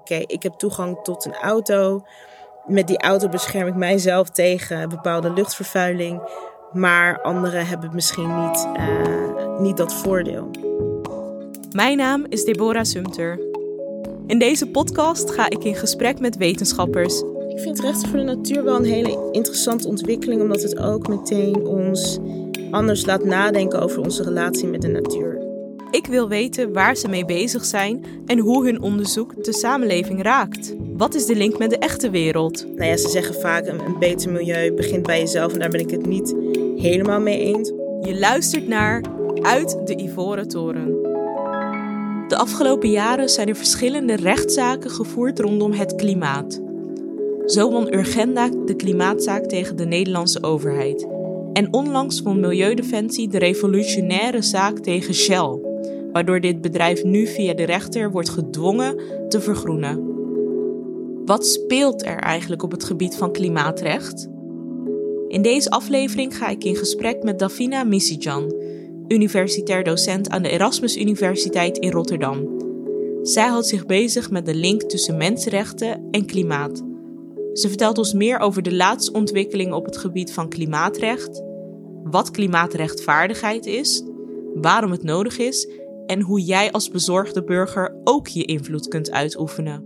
oké, ik heb toegang tot een auto. Met die auto bescherm ik mijzelf tegen bepaalde luchtvervuiling. Maar anderen hebben misschien niet, uh, niet dat voordeel. Mijn naam is Deborah Sumter. In deze podcast ga ik in gesprek met wetenschappers. Ik vind rechten voor de natuur wel een hele interessante ontwikkeling, omdat het ook meteen ons anders laat nadenken over onze relatie met de natuur. Ik wil weten waar ze mee bezig zijn en hoe hun onderzoek de samenleving raakt. Wat is de link met de echte wereld? Nou ja, ze zeggen vaak een, een beter milieu begint bij jezelf en daar ben ik het niet helemaal mee eens. Je luistert naar Uit de Ivoren Toren. De afgelopen jaren zijn er verschillende rechtszaken gevoerd rondom het klimaat. Zo won Urgenda de klimaatzaak tegen de Nederlandse overheid. En onlangs won Milieudefensie de revolutionaire zaak tegen Shell, waardoor dit bedrijf nu via de rechter wordt gedwongen te vergroenen. Wat speelt er eigenlijk op het gebied van klimaatrecht? In deze aflevering ga ik in gesprek met Davina Misijan, universitair docent aan de Erasmus Universiteit in Rotterdam. Zij houdt zich bezig met de link tussen mensenrechten en klimaat. Ze vertelt ons meer over de laatste ontwikkelingen op het gebied van klimaatrecht, wat klimaatrechtvaardigheid is, waarom het nodig is en hoe jij als bezorgde burger ook je invloed kunt uitoefenen.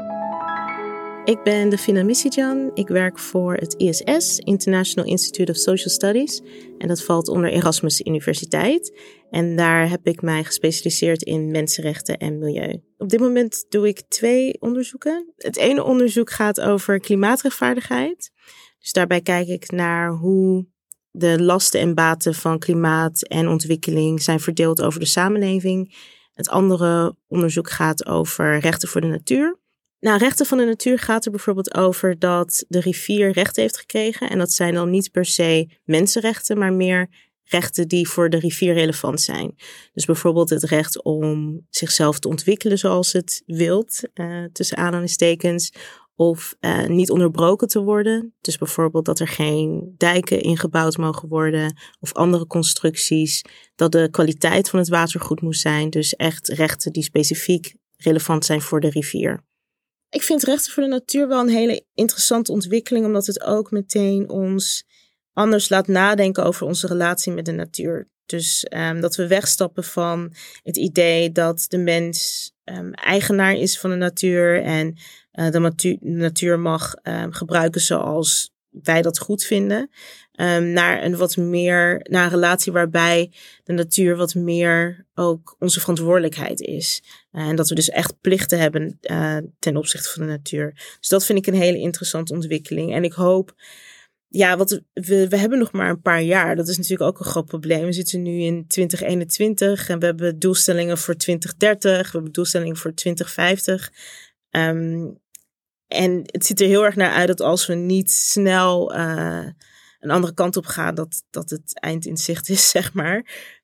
Ik ben Defina Misijan. Ik werk voor het ISS, International Institute of Social Studies. En dat valt onder Erasmus Universiteit. En daar heb ik mij gespecialiseerd in mensenrechten en milieu. Op dit moment doe ik twee onderzoeken. Het ene onderzoek gaat over klimaatrechtvaardigheid. Dus daarbij kijk ik naar hoe de lasten en baten van klimaat en ontwikkeling zijn verdeeld over de samenleving. Het andere onderzoek gaat over rechten voor de natuur. Nou, rechten van de natuur gaat er bijvoorbeeld over dat de rivier rechten heeft gekregen. En dat zijn dan niet per se mensenrechten, maar meer rechten die voor de rivier relevant zijn. Dus bijvoorbeeld het recht om zichzelf te ontwikkelen zoals het wilt, uh, tussen aanhalingstekens. Of uh, niet onderbroken te worden. Dus bijvoorbeeld dat er geen dijken ingebouwd mogen worden of andere constructies. Dat de kwaliteit van het water goed moet zijn. Dus echt rechten die specifiek relevant zijn voor de rivier. Ik vind rechten voor de natuur wel een hele interessante ontwikkeling, omdat het ook meteen ons anders laat nadenken over onze relatie met de natuur. Dus um, dat we wegstappen van het idee dat de mens um, eigenaar is van de natuur en uh, de, natuur, mag um, gebruiken zoals wij dat goed vinden. Naar een wat meer, naar een relatie waarbij de natuur wat meer ook onze verantwoordelijkheid is. Uh, en dat we dus echt plichten hebben uh, ten opzichte van de natuur. Dus dat vind ik een hele interessante ontwikkeling. En ik hoop, ja, wat we, we hebben nog maar een paar jaar. Dat is natuurlijk ook een groot probleem. We zitten nu in 2021 en we hebben doelstellingen voor 2030. We hebben doelstellingen voor 2050. Um, en het ziet er heel erg naar uit dat als we niet snel uh, een andere kant op gaan, dat, dat het eind in zicht is, zeg maar.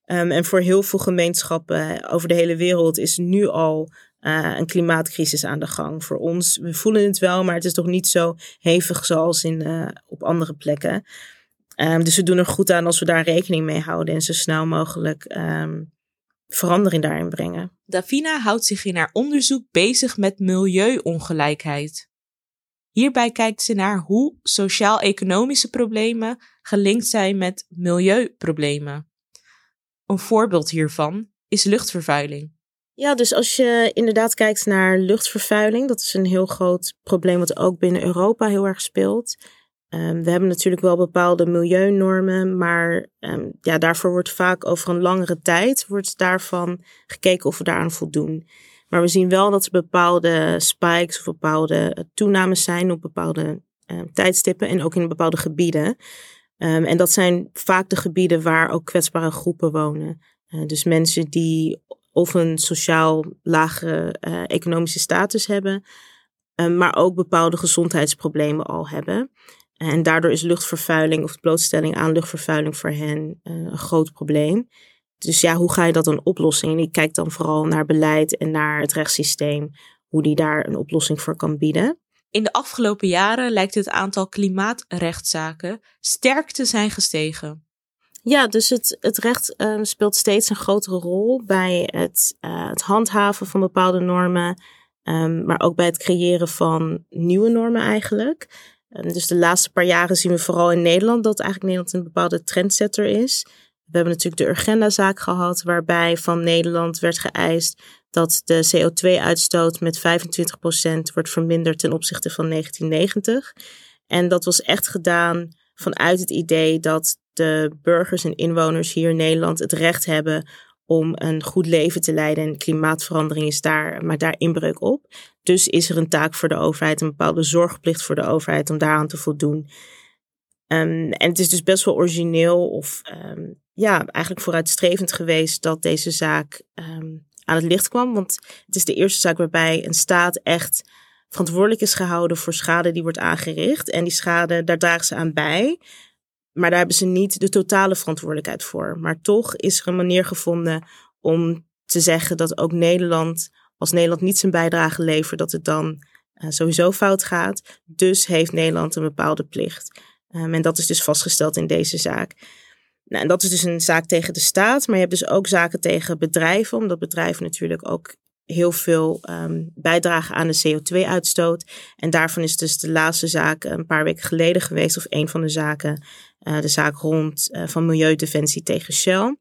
Um, en voor heel veel gemeenschappen over de hele wereld is nu al uh, een klimaatcrisis aan de gang. Voor ons, we voelen het wel, maar het is toch niet zo hevig zoals in, uh, op andere plekken. Um, dus we doen er goed aan als we daar rekening mee houden en zo snel mogelijk um, verandering daarin brengen. Davina houdt zich in haar onderzoek bezig met milieuongelijkheid. Hierbij kijkt ze naar hoe sociaal-economische problemen gelinkt zijn met milieuproblemen. Een voorbeeld hiervan is luchtvervuiling. Ja, dus als je inderdaad kijkt naar luchtvervuiling, dat is een heel groot probleem wat ook binnen Europa heel erg speelt. Um, we hebben natuurlijk wel bepaalde milieunormen, maar um, ja, daarvoor wordt vaak over een langere tijd wordt daarvan gekeken of we daaraan voldoen. Maar we zien wel dat er bepaalde spikes of bepaalde eh, toenames zijn op bepaalde uh, tijdstippen en ook in bepaalde gebieden. En dat zijn vaak de gebieden waar ook kwetsbare groepen wonen. Uh, dus mensen die of een sociaal lagere uh, economische status hebben, um, maar ook bepaalde gezondheidsproblemen al hebben. En daardoor is luchtvervuiling of blootstelling aan luchtvervuiling voor hen een groot probleem. Dus ja, hoe ga je dat dan oplossen? En ik kijk dan vooral naar beleid en naar het rechtssysteem, hoe die daar een oplossing voor kan bieden. In de afgelopen jaren lijkt het aantal klimaatrechtszaken sterk te zijn gestegen. Ja, dus het, het recht uh, speelt steeds een grotere rol bij het, uh, het handhaven van bepaalde normen, Ehm, maar ook bij het creëren van nieuwe normen eigenlijk. Ehm, dus de laatste paar jaren zien we vooral in Nederland dat eigenlijk Nederland een bepaalde trendsetter is. We hebben natuurlijk de Urgenda-zaak gehad, waarbij van Nederland werd geëist dat de CO2-uitstoot met 25% wordt verminderd ten opzichte van 1990. En dat was echt gedaan vanuit het idee dat de burgers en inwoners hier in Nederland het recht hebben om een goed leven te leiden. En klimaatverandering is daar, maar daar inbreuk op. Dus is er een taak voor de overheid, een bepaalde zorgplicht voor de overheid om daaraan te voldoen. Um, en het is dus best wel origineel of um, ja, eigenlijk vooruitstrevend geweest dat deze zaak um, aan het licht kwam. Want het is de eerste zaak waarbij een staat echt verantwoordelijk is gehouden voor schade die wordt aangericht. En die schade, daar dragen ze aan bij. Maar daar hebben ze niet de totale verantwoordelijkheid voor. Maar toch is er een manier gevonden om te zeggen dat ook Nederland, als Nederland niet zijn bijdrage levert, dat het dan uh, sowieso fout gaat. Dus heeft Nederland een bepaalde plicht. Um, en dat is dus vastgesteld in deze zaak. Nou, en dat is dus een zaak tegen de staat, maar je hebt dus ook zaken tegen bedrijven, omdat bedrijven natuurlijk ook heel veel um, bijdragen aan de CO2-uitstoot. En daarvan is dus de laatste zaak een paar weken geleden geweest, of een van de zaken, de zaak rond uh, van Milieudefensie tegen Shell.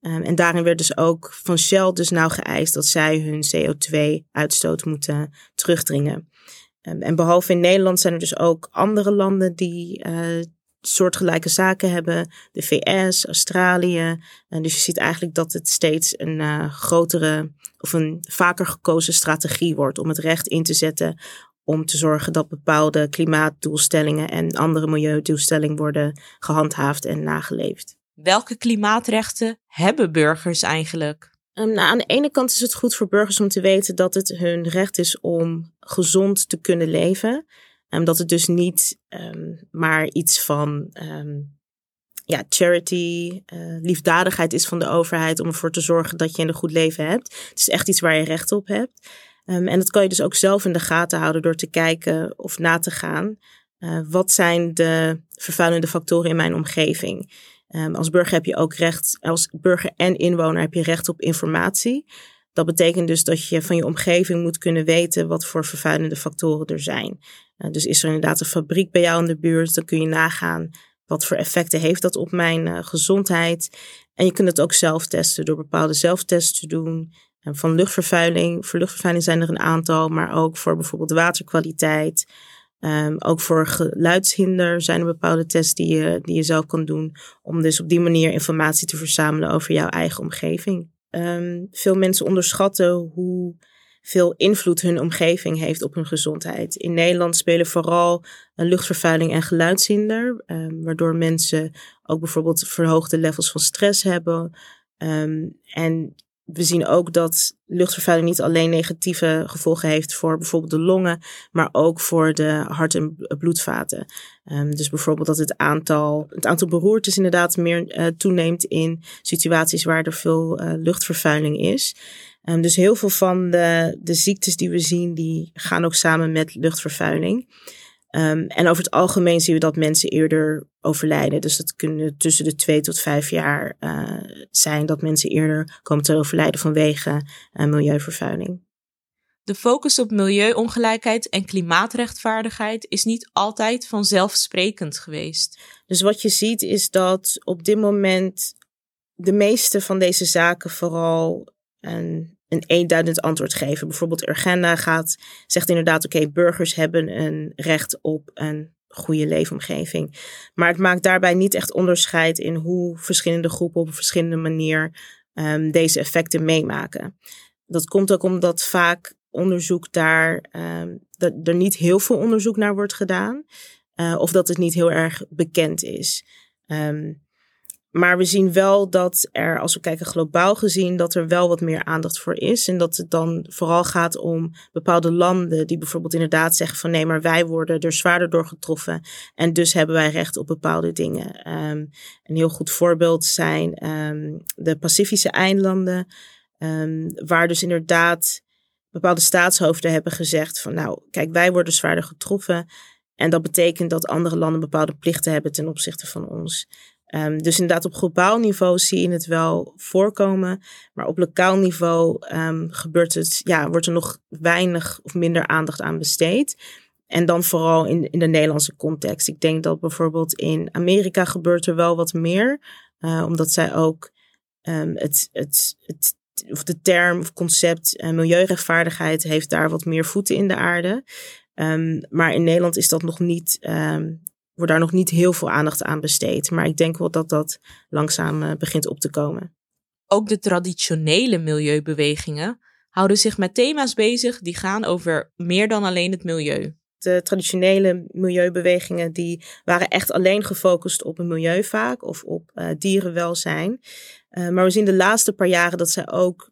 Um, en daarin werd dus ook van Shell dus nou geëist dat zij hun CO2-uitstoot moeten terugdringen. Um, en behalve in Nederland zijn er dus ook andere landen die uh, soortgelijke zaken hebben. De VS, Australië. En dus je ziet eigenlijk dat het steeds een grotere of een vaker gekozen strategie wordt om het recht in te zetten om te zorgen dat bepaalde klimaatdoelstellingen en andere milieudoelstellingen worden gehandhaafd en nageleefd. Welke klimaatrechten hebben burgers eigenlijk? Um, nou, aan de ene kant is het goed voor burgers om te weten dat het hun recht is om gezond te kunnen leven. Um, dat het dus niet um, maar iets van ja, charity, uh, liefdadigheid is van de overheid om ervoor te zorgen dat je een goed leven hebt. Het is echt iets waar je recht op hebt. Um, en dat kan je dus ook zelf in de gaten houden door te kijken of na te gaan. Uh, wat zijn de vervuilende factoren in mijn omgeving? Um, als burger heb je ook recht, als burger en inwoner heb je recht op informatie. Dat betekent dus dat je van je omgeving moet kunnen weten wat voor vervuilende factoren er zijn. Uh, dus is er inderdaad een fabriek bij jou in de buurt, dan kun je nagaan wat voor effecten heeft dat op mijn uh, gezondheid. En je kunt het ook zelf testen door bepaalde zelftests te doen. Van luchtvervuiling, voor luchtvervuiling zijn er een aantal, maar ook voor bijvoorbeeld waterkwaliteit. Um, ook voor geluidshinder zijn er bepaalde tests die je, die je zelf kan doen. Om dus op die manier informatie te verzamelen over jouw eigen omgeving. Um, veel mensen onderschatten hoe veel invloed hun omgeving heeft op hun gezondheid. In Nederland spelen vooral luchtvervuiling en geluidshinder, um, waardoor mensen ook bijvoorbeeld verhoogde levels van stress hebben. En we zien ook dat luchtvervuiling niet alleen negatieve gevolgen heeft voor bijvoorbeeld de longen, maar ook voor de hart- en bloedvaten. Um, dus bijvoorbeeld dat het aantal, het aantal beroertes inderdaad meer uh, toeneemt in situaties waar er veel uh, luchtvervuiling is. Um, dus heel veel van de, de ziektes die we zien, die gaan ook samen met luchtvervuiling. Um, en over het algemeen zien we dat mensen eerder overlijden. Dus dat kunnen tussen de twee tot vijf jaar uh, zijn dat mensen eerder komen te overlijden vanwege uh, milieuvervuiling. De focus op milieuongelijkheid en klimaatrechtvaardigheid is niet altijd vanzelfsprekend geweest. Dus wat je ziet is dat op dit moment de meeste van deze zaken vooral een een eenduidend antwoord geven. Bijvoorbeeld Urgenda gaat, zegt inderdaad, oké, burgers hebben een recht op een goede leefomgeving. Maar het maakt daarbij niet echt onderscheid in hoe verschillende groepen op verschillende manier um, deze effecten meemaken. Dat komt ook omdat vaak onderzoek daar, um, dat er niet heel veel onderzoek naar wordt gedaan. Uh, of dat het niet heel erg bekend is. Um, maar we zien wel dat er, als we kijken globaal gezien, dat er wel wat meer aandacht voor is. En dat het dan vooral gaat om bepaalde landen die bijvoorbeeld inderdaad zeggen van nee, maar wij worden er zwaarder door getroffen. En dus hebben wij recht op bepaalde dingen. Um, een heel goed voorbeeld zijn um, de Pacifische eilanden. Um, waar dus inderdaad bepaalde staatshoofden hebben gezegd van nou, kijk, wij worden zwaarder getroffen. En dat betekent dat andere landen bepaalde plichten hebben ten opzichte van ons. Um, dus inderdaad, op globaal niveau zie je het wel voorkomen. Maar op lokaal niveau um, gebeurt het, ja, wordt er nog weinig of minder aandacht aan besteed. En dan vooral in, in de Nederlandse context. Ik denk dat bijvoorbeeld in Amerika gebeurt er wel wat meer. Uh, omdat zij ook um, het, het, het, of de term of concept uh, milieurechtvaardigheid heeft daar wat meer voeten in de aarde. Um, maar in Nederland is dat nog niet wordt daar nog niet heel veel aandacht aan besteed. Maar ik denk wel dat dat langzaam uh, begint op te komen. Ook de traditionele milieubewegingen houden zich met thema's bezig die gaan over meer dan alleen het milieu. De traditionele milieubewegingen die waren echt alleen gefocust op het milieu vaak of op uh, dierenwelzijn. Uh, maar we zien de laatste paar jaren dat zij ook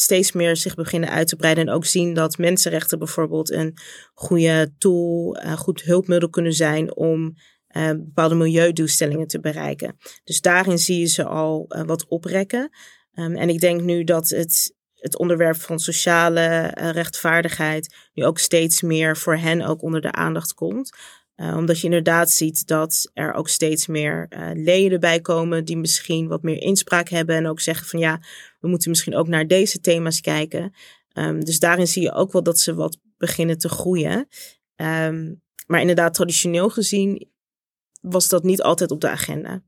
steeds meer zich beginnen uit te breiden. En ook zien dat mensenrechten bijvoorbeeld een goede tool, een goed hulpmiddel kunnen zijn om uh, bepaalde milieudoelstellingen te bereiken. Dus daarin zie je ze al uh, wat oprekken. Um, en ik denk nu dat het, het onderwerp van sociale uh, rechtvaardigheid nu ook steeds meer voor hen ook onder de aandacht komt. Uh, omdat je inderdaad ziet dat er ook steeds meer uh, leden bij komen die misschien wat meer inspraak hebben en ook zeggen van ja, we moeten misschien ook naar deze thema's kijken. Um, dus daarin zie je ook wel dat ze wat beginnen te groeien. Um, maar inderdaad, traditioneel gezien was dat niet altijd op de agenda.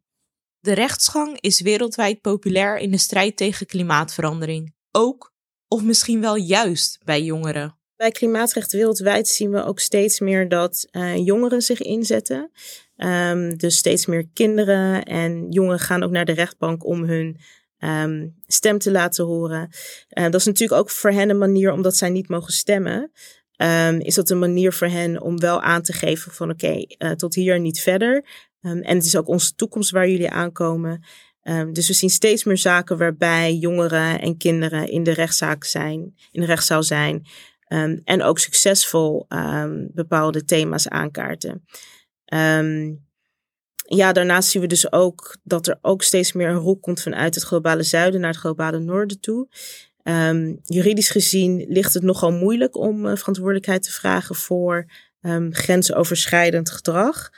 De rechtsgang is wereldwijd populair in de strijd tegen klimaatverandering. Ook, of misschien wel juist, bij jongeren. Bij klimaatrecht wereldwijd zien we ook steeds meer dat uh, jongeren zich inzetten. Um, dus steeds meer kinderen en jongeren gaan ook naar de rechtbank om hun um, stem te laten horen. Uh, dat is natuurlijk ook voor hen een manier, omdat zij niet mogen stemmen. Um, is dat een manier voor hen om wel aan te geven van oké, uh, tot hier niet verder. en het is ook onze toekomst waar jullie aankomen. dus we zien steeds meer zaken waarbij jongeren en kinderen in de rechtszaak zijn, in de rechtszaal zijn. Um, en ook succesvol um, bepaalde thema's aankaarten. Um, ja, daarnaast zien we dus ook dat er ook steeds meer een rol komt vanuit het globale zuiden naar het globale noorden toe. juridisch gezien ligt het nogal moeilijk om uh, verantwoordelijkheid te vragen voor grensoverschrijdend gedrag.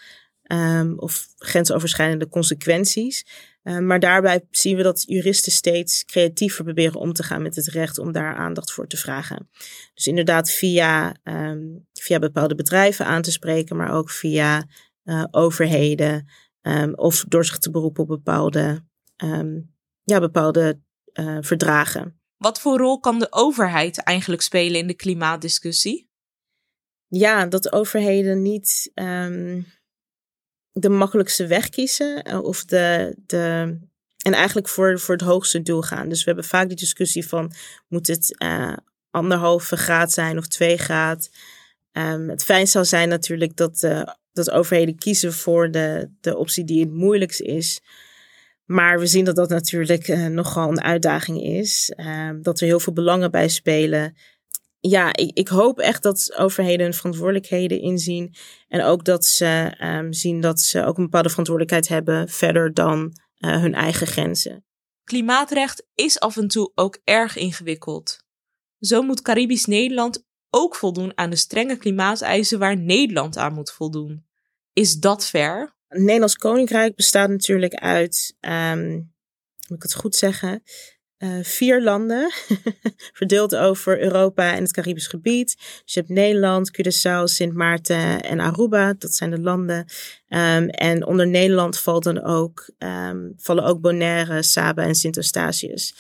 of grensoverschrijdende consequenties. Uh, maar daarbij zien we dat juristen steeds creatiever proberen om te gaan met het recht om daar aandacht voor te vragen. Dus inderdaad via, um, via bepaalde bedrijven aan te spreken, maar ook via uh, overheden um, of door zich te beroepen op bepaalde, um, ja, bepaalde uh, verdragen. Wat voor rol kan de overheid eigenlijk spelen in de klimaatdiscussie? Ja, dat overheden niet de makkelijkste weg kiezen. Eh, of de, de, en eigenlijk voor, voor het hoogste doel gaan. Dus we hebben vaak die discussie van moet het uh, anderhalve graad zijn of twee graad. Um, het fijn zou zijn natuurlijk dat, uh, dat overheden kiezen voor de, de optie die het moeilijkst is. Maar we zien dat dat natuurlijk nogal een uitdaging is. Um, dat er heel veel belangen bij spelen ja, ik, ik, hoop echt dat overheden hun verantwoordelijkheden inzien. En ook dat ze um, zien dat ze ook een bepaalde verantwoordelijkheid hebben verder dan uh, hun eigen grenzen. Klimaatrecht is af en toe ook erg ingewikkeld. Zo moet Caribisch Nederland ook voldoen aan de strenge klimaateisen waar Nederland aan moet voldoen. Is dat fair? Het Nederlands Koninkrijk bestaat natuurlijk uit, um, moet ik het goed zeggen, uh, vier landen, verdeeld over Europa en het Caribisch gebied. Dus je hebt Nederland, Curaçao, Sint Maarten en Aruba. Dat zijn de landen. Um, en onder Nederland valt dan ook, um, vallen ook Bonaire, Saba en Sint Eustatius.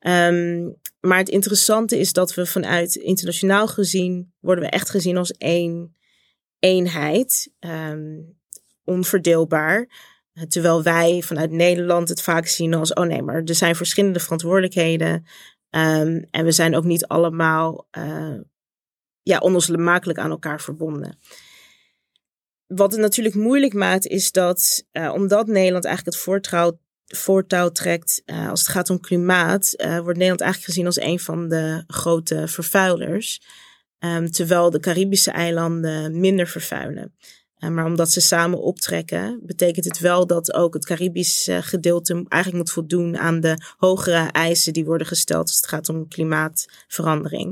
Um, maar het interessante is dat we vanuit internationaal gezien worden we echt gezien als één eenheid, onverdeelbaar. Terwijl wij vanuit Nederland het vaak zien als, oh nee, maar er zijn verschillende verantwoordelijkheden. Um, en we zijn ook niet allemaal uh, ja, onlosmakelijk aan elkaar verbonden. Wat het natuurlijk moeilijk maakt, is dat uh, omdat Nederland eigenlijk het voortrouw, voortouw trekt uh, als het gaat om klimaat, wordt Nederland eigenlijk gezien als een van de grote vervuilers. Um, terwijl de Caribische eilanden minder vervuilen. Eh, maar omdat ze samen optrekken, betekent het wel dat ook het Caribische gedeelte eigenlijk moet voldoen aan de hogere eisen die worden gesteld als het gaat om klimaatverandering.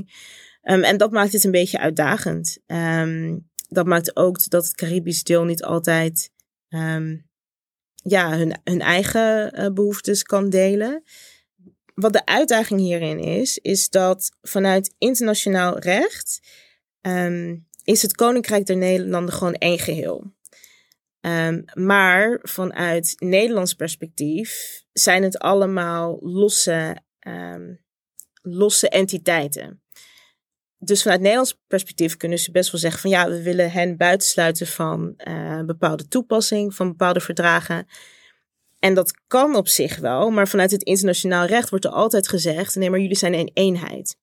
Um, en dat maakt het een beetje uitdagend. Um, dat maakt ook dat het Caribisch deel niet altijd um, ja, hun, hun eigen uh, behoeftes kan delen. Wat de uitdaging hierin is, is dat vanuit internationaal recht is het Koninkrijk der Nederlanden gewoon één geheel. Um, maar vanuit Nederlands perspectief zijn het allemaal losse, um, losse entiteiten. Dus vanuit Nederlands perspectief kunnen ze best wel zeggen van ja, we willen hen buitensluiten van uh, bepaalde toepassing, van bepaalde verdragen. En dat kan op zich wel, maar vanuit het internationaal recht wordt er altijd gezegd: nee, maar jullie zijn een eenheid.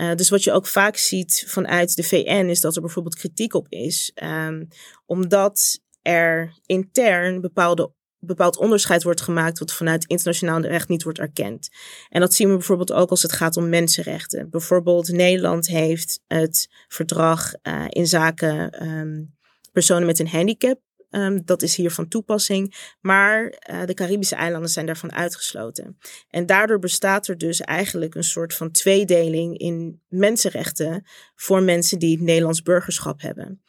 Uh, dus wat je ook vaak ziet vanuit de VN is dat er bijvoorbeeld kritiek op is, um, omdat er intern bepaalde bepaald onderscheid wordt gemaakt wat vanuit internationaal recht niet wordt erkend. En dat zien we bijvoorbeeld ook als het gaat om mensenrechten. Bijvoorbeeld Nederland heeft het verdrag uh, in zaken um, personen met een handicap. Um, dat is hier van toepassing. Maar uh, de Caribische eilanden zijn daarvan uitgesloten. En daardoor bestaat er dus eigenlijk een soort van tweedeling in mensenrechten voor mensen die het Nederlands burgerschap hebben.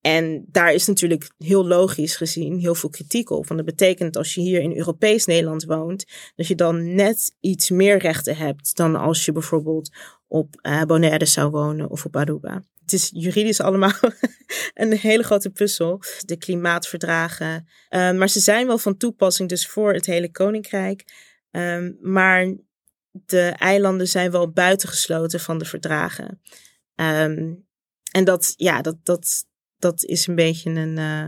En daar is natuurlijk heel logisch gezien heel veel kritiek op. Want dat betekent als je hier in Europees Nederland woont, dat je dan net iets meer rechten hebt dan als je bijvoorbeeld op uh, Bonaire zou wonen of op Aruba. Het is juridisch allemaal een hele grote puzzel. De klimaatverdragen. Uh, maar ze zijn wel van toepassing dus voor het hele koninkrijk. Um, maar de eilanden zijn wel buitengesloten van de verdragen. Um, en dat, ja, dat, dat, dat is een beetje een, uh,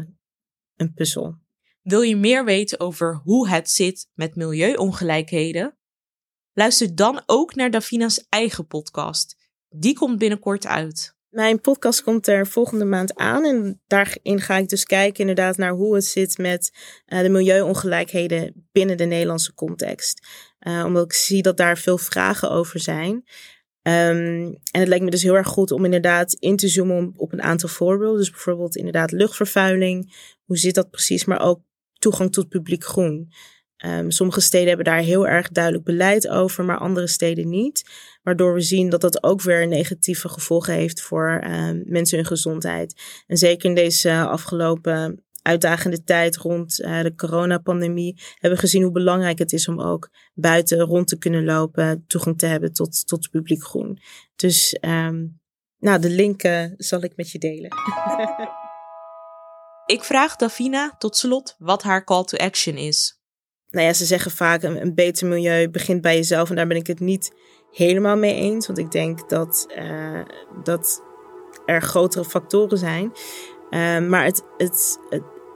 een puzzel. Wil je meer weten over hoe het zit met milieuongelijkheden? Luister dan ook naar Davina's eigen podcast. Die komt binnenkort uit. Mijn podcast komt er volgende maand aan en daarin ga ik dus kijken inderdaad naar hoe het zit met uh, de milieuongelijkheden binnen de Nederlandse context. Uh, omdat ik zie dat daar veel vragen over zijn. Um, en het lijkt me dus heel erg goed om inderdaad in te zoomen op een aantal voorbeelden. Dus bijvoorbeeld inderdaad luchtvervuiling. Hoe zit dat precies? Maar ook toegang tot publiek groen. Um, sommige steden hebben daar heel erg duidelijk beleid over, maar andere steden niet. Waardoor we zien dat dat ook weer negatieve gevolgen heeft voor um, mensen hun gezondheid. En zeker in deze afgelopen uitdagende tijd rond uh, de coronapandemie hebben we gezien hoe belangrijk het is om ook buiten rond te kunnen lopen, toegang te hebben tot, tot publiek groen. Dus um, nou, de link zal ik met je delen. ik vraag Davina tot slot wat haar call to action is. Nou ja, ze zeggen vaak een, beter milieu begint bij jezelf en daar ben ik het niet helemaal mee eens. Want ik denk dat, uh, dat er grotere factoren zijn. Uh, maar het, het,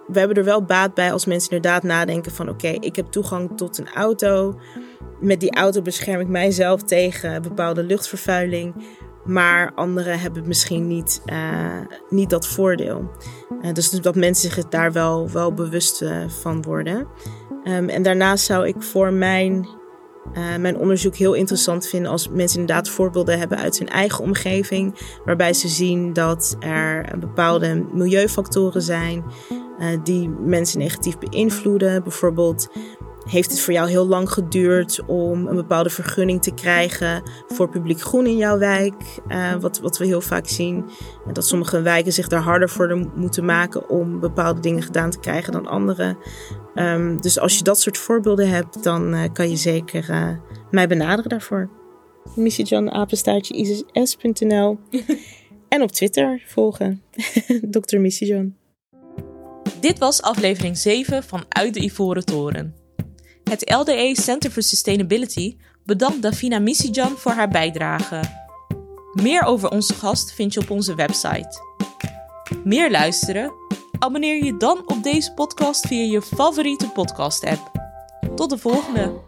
we hebben er wel baat bij als mensen inderdaad nadenken van oké, ik heb toegang tot een auto. Met die auto bescherm ik mijzelf tegen bepaalde luchtvervuiling. Maar anderen hebben misschien niet, uh, niet dat voordeel. Dus dat mensen zich daar wel, wel bewust van worden. Um, en daarnaast zou ik voor mijn, mijn onderzoek heel interessant vinden als mensen inderdaad voorbeelden hebben uit hun eigen omgeving. Waarbij ze zien dat er bepaalde milieufactoren zijn uh, die mensen negatief beïnvloeden. Bijvoorbeeld heeft het voor jou heel lang geduurd om een bepaalde vergunning te krijgen voor publiek groen in jouw wijk. Uh, wat, wat we heel vaak zien. Dat sommige wijken zich daar harder voor moeten maken om bepaalde dingen gedaan te krijgen dan andere. Um, dus als je dat soort voorbeelden hebt, dan uh, kan je zeker uh, mij benaderen daarvoor. Isis.nl en op Twitter volgen. Dr. Missiejan. Dit was aflevering 7 van Uit de Ivoren Toren. Het LDE Center for Sustainability bedankt Davina Misijan voor haar bijdrage. Meer over onze gast vind je op onze website. Meer luisteren? Abonneer je dan op deze podcast via je favoriete podcast-app. Tot de volgende!